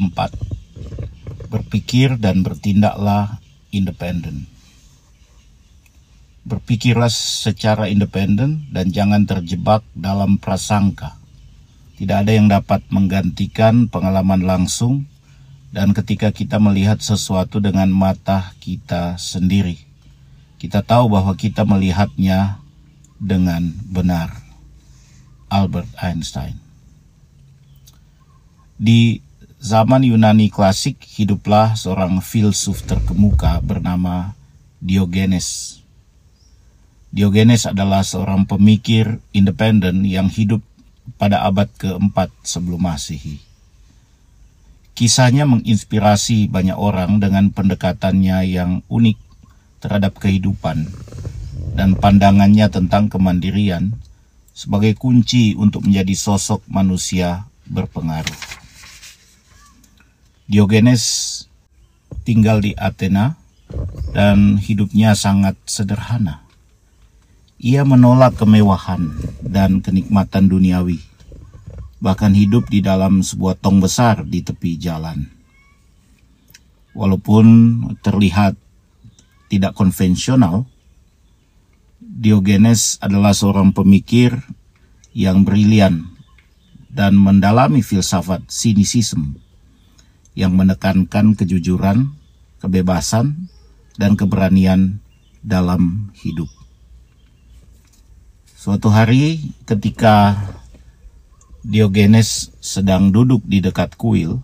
4 Berpikir dan bertindaklah independen. Berpikirlah secara independen dan jangan terjebak dalam prasangka. Tidak ada yang dapat menggantikan pengalaman langsung dan ketika kita melihat sesuatu dengan mata kita sendiri. Kita tahu bahwa kita melihatnya dengan benar. Albert Einstein di zaman Yunani klasik hiduplah seorang filsuf terkemuka bernama Diogenes. Diogenes adalah seorang pemikir independen yang hidup pada abad keempat sebelum Masehi. Kisahnya menginspirasi banyak orang dengan pendekatannya yang unik terhadap kehidupan dan pandangannya tentang kemandirian sebagai kunci untuk menjadi sosok manusia berpengaruh. Diogenes tinggal di Athena dan hidupnya sangat sederhana. Ia menolak kemewahan dan kenikmatan duniawi, bahkan hidup di dalam sebuah tong besar di tepi jalan. Walaupun terlihat tidak konvensional, Diogenes adalah seorang pemikir yang brilian dan mendalami filsafat sinisisme yang menekankan kejujuran, kebebasan, dan keberanian dalam hidup. Suatu hari ketika Diogenes sedang duduk di dekat kuil,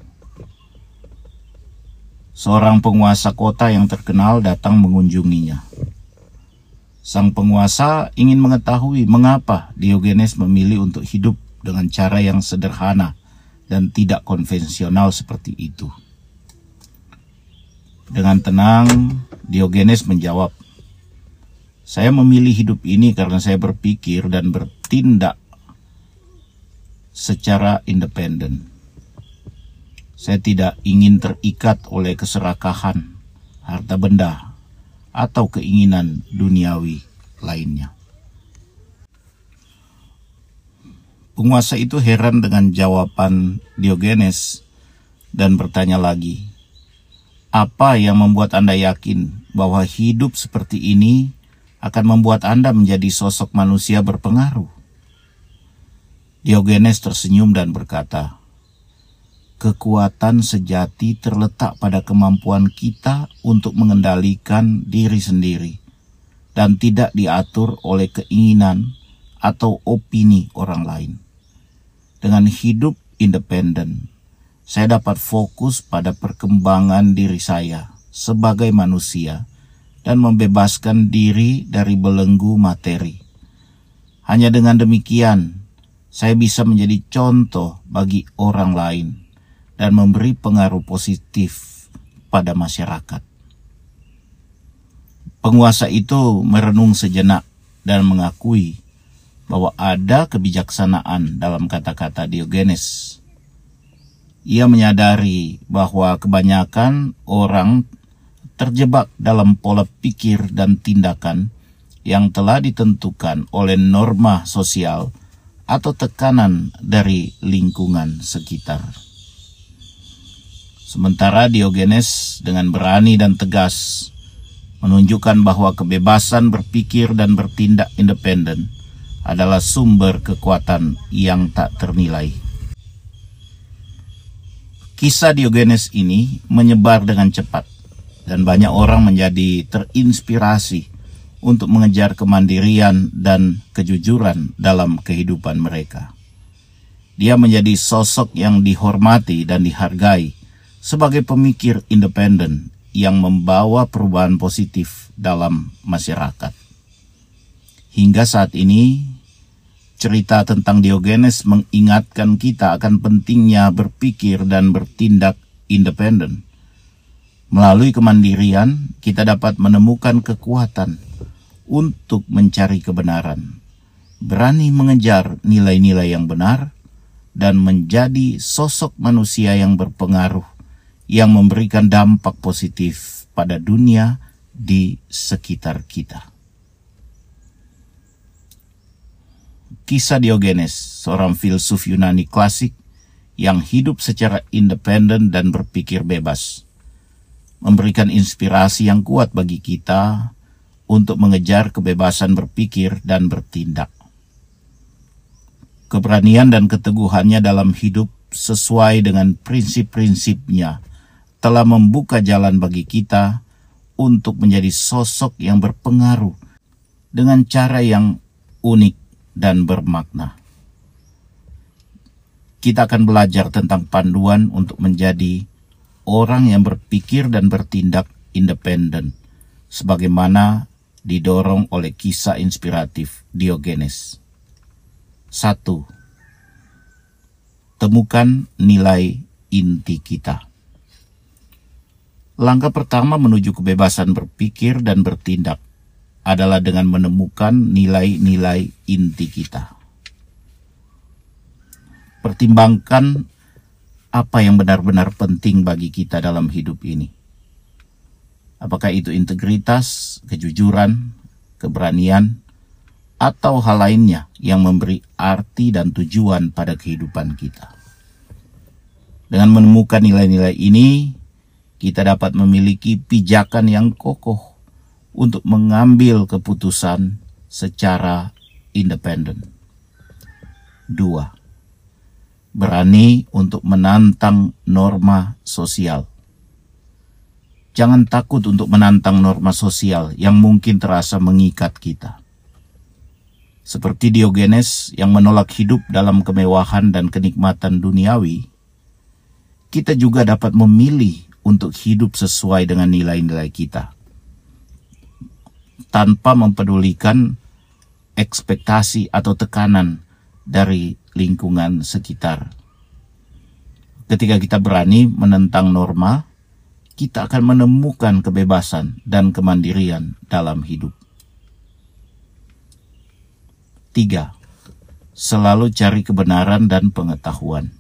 seorang penguasa kota yang terkenal datang mengunjunginya. Sang penguasa ingin mengetahui mengapa Diogenes memilih untuk hidup dengan cara yang sederhana dan tidak konvensional seperti itu. Dengan tenang, Diogenes menjawab, "Saya memilih hidup ini karena saya berpikir dan bertindak secara independen. Saya tidak ingin terikat oleh keserakahan, harta benda, atau keinginan duniawi lainnya." Penguasa itu heran dengan jawaban Diogenes dan bertanya lagi, "Apa yang membuat Anda yakin bahwa hidup seperti ini akan membuat Anda menjadi sosok manusia berpengaruh?" Diogenes tersenyum dan berkata, "Kekuatan sejati terletak pada kemampuan kita untuk mengendalikan diri sendiri dan tidak diatur oleh keinginan atau opini orang lain." Dengan hidup independen, saya dapat fokus pada perkembangan diri saya sebagai manusia dan membebaskan diri dari belenggu materi. Hanya dengan demikian, saya bisa menjadi contoh bagi orang lain dan memberi pengaruh positif pada masyarakat. Penguasa itu merenung sejenak dan mengakui bahwa ada kebijaksanaan dalam kata-kata Diogenes. Ia menyadari bahwa kebanyakan orang terjebak dalam pola pikir dan tindakan yang telah ditentukan oleh norma sosial atau tekanan dari lingkungan sekitar. Sementara Diogenes dengan berani dan tegas menunjukkan bahwa kebebasan berpikir dan bertindak independen adalah sumber kekuatan yang tak ternilai. Kisah Diogenes ini menyebar dengan cepat dan banyak orang menjadi terinspirasi untuk mengejar kemandirian dan kejujuran dalam kehidupan mereka. Dia menjadi sosok yang dihormati dan dihargai sebagai pemikir independen yang membawa perubahan positif dalam masyarakat. Hingga saat ini, Cerita tentang Diogenes mengingatkan kita akan pentingnya berpikir dan bertindak independen. Melalui kemandirian, kita dapat menemukan kekuatan untuk mencari kebenaran, berani mengejar nilai-nilai yang benar, dan menjadi sosok manusia yang berpengaruh yang memberikan dampak positif pada dunia di sekitar kita. Kisah Diogenes, seorang filsuf Yunani klasik yang hidup secara independen dan berpikir bebas, memberikan inspirasi yang kuat bagi kita untuk mengejar kebebasan berpikir dan bertindak. Keberanian dan keteguhannya dalam hidup sesuai dengan prinsip-prinsipnya telah membuka jalan bagi kita untuk menjadi sosok yang berpengaruh dengan cara yang unik dan bermakna. Kita akan belajar tentang panduan untuk menjadi orang yang berpikir dan bertindak independen, sebagaimana didorong oleh kisah inspiratif Diogenes. 1. Temukan nilai inti kita. Langkah pertama menuju kebebasan berpikir dan bertindak adalah dengan menemukan nilai-nilai inti kita. Pertimbangkan apa yang benar-benar penting bagi kita dalam hidup ini. Apakah itu integritas, kejujuran, keberanian, atau hal lainnya yang memberi arti dan tujuan pada kehidupan kita. Dengan menemukan nilai-nilai ini, kita dapat memiliki pijakan yang kokoh untuk mengambil keputusan secara independen. Dua, berani untuk menantang norma sosial. Jangan takut untuk menantang norma sosial yang mungkin terasa mengikat kita seperti Diogenes yang menolak hidup dalam kemewahan dan kenikmatan duniawi, kita juga dapat memilih untuk hidup sesuai dengan nilai-nilai kita, tanpa mempedulikan ekspektasi atau tekanan dari lingkungan sekitar. Ketika kita berani menentang norma, kita akan menemukan kebebasan dan kemandirian dalam hidup. Tiga, selalu cari kebenaran dan pengetahuan.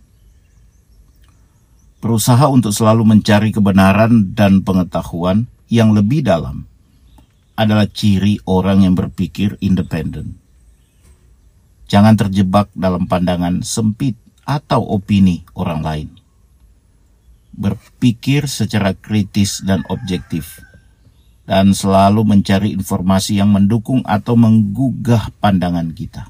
Berusaha untuk selalu mencari kebenaran dan pengetahuan yang lebih dalam adalah ciri orang yang berpikir independen. Jangan terjebak dalam pandangan sempit atau opini orang lain. Berpikir secara kritis dan objektif dan selalu mencari informasi yang mendukung atau menggugah pandangan kita.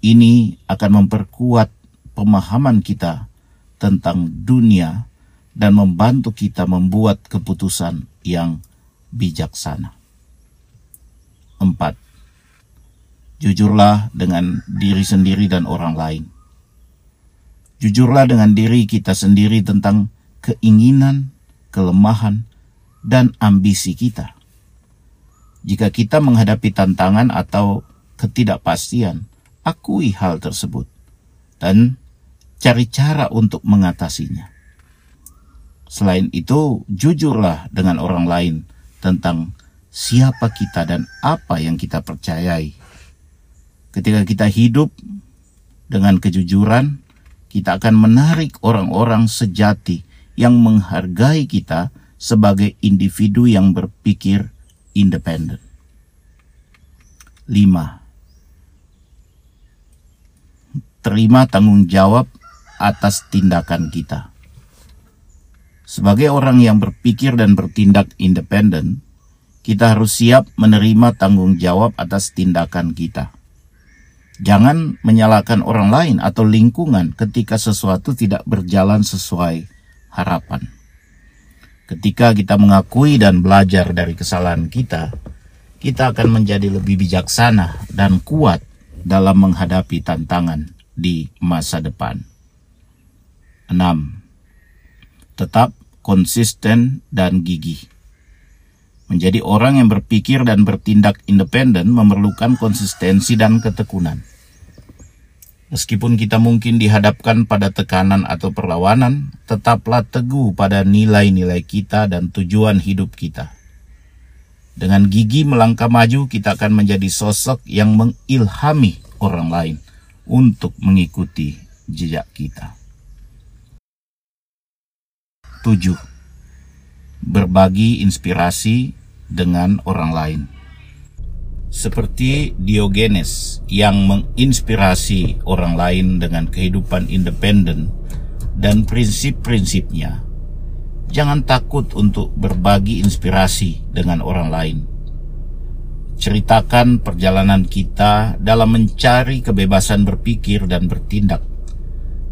Ini akan memperkuat pemahaman kita tentang dunia dan membantu kita membuat keputusan yang bijaksana. 4. Jujurlah dengan diri sendiri dan orang lain. Jujurlah dengan diri kita sendiri tentang keinginan, kelemahan, dan ambisi kita. Jika kita menghadapi tantangan atau ketidakpastian, akui hal tersebut dan cari cara untuk mengatasinya. Selain itu, jujurlah dengan orang lain tentang siapa kita dan apa yang kita percayai. Ketika kita hidup dengan kejujuran, kita akan menarik orang-orang sejati yang menghargai kita sebagai individu yang berpikir independen. 5. Terima tanggung jawab atas tindakan kita. Sebagai orang yang berpikir dan bertindak independen, kita harus siap menerima tanggung jawab atas tindakan kita. Jangan menyalahkan orang lain atau lingkungan ketika sesuatu tidak berjalan sesuai harapan. Ketika kita mengakui dan belajar dari kesalahan kita, kita akan menjadi lebih bijaksana dan kuat dalam menghadapi tantangan di masa depan. 6. Tetap konsisten dan gigih. Menjadi orang yang berpikir dan bertindak independen memerlukan konsistensi dan ketekunan. Meskipun kita mungkin dihadapkan pada tekanan atau perlawanan, tetaplah teguh pada nilai-nilai kita dan tujuan hidup kita. Dengan gigi melangkah maju, kita akan menjadi sosok yang mengilhami orang lain untuk mengikuti jejak kita. 7. Berbagi inspirasi dengan orang lain. seperti Diogenes yang menginspirasi orang lain dengan kehidupan independen dan prinsip-prinsipnya. Jangan takut untuk berbagi inspirasi dengan orang lain. Ceritakan perjalanan kita dalam mencari kebebasan berpikir dan bertindak,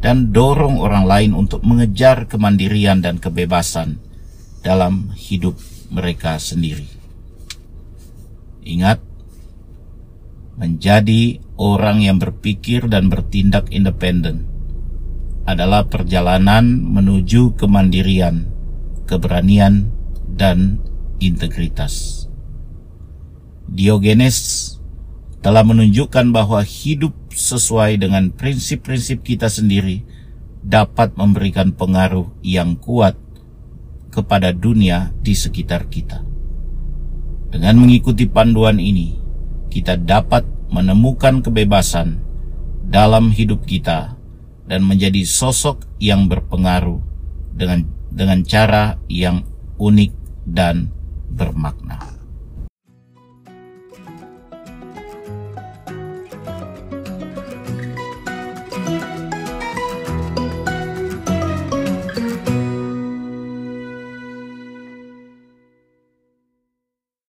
dan dorong orang lain untuk mengejar kemandirian dan kebebasan dalam hidup mereka sendiri. Ingat, menjadi orang yang berpikir dan bertindak independen adalah perjalanan menuju kemandirian, keberanian, dan integritas. Diogenes telah menunjukkan bahwa hidup sesuai dengan prinsip-prinsip kita sendiri dapat memberikan pengaruh yang kuat kepada dunia di sekitar kita. Dengan mengikuti panduan ini, kita dapat menemukan kebebasan dalam hidup kita dan menjadi sosok yang berpengaruh dengan dengan cara yang unik dan bermakna.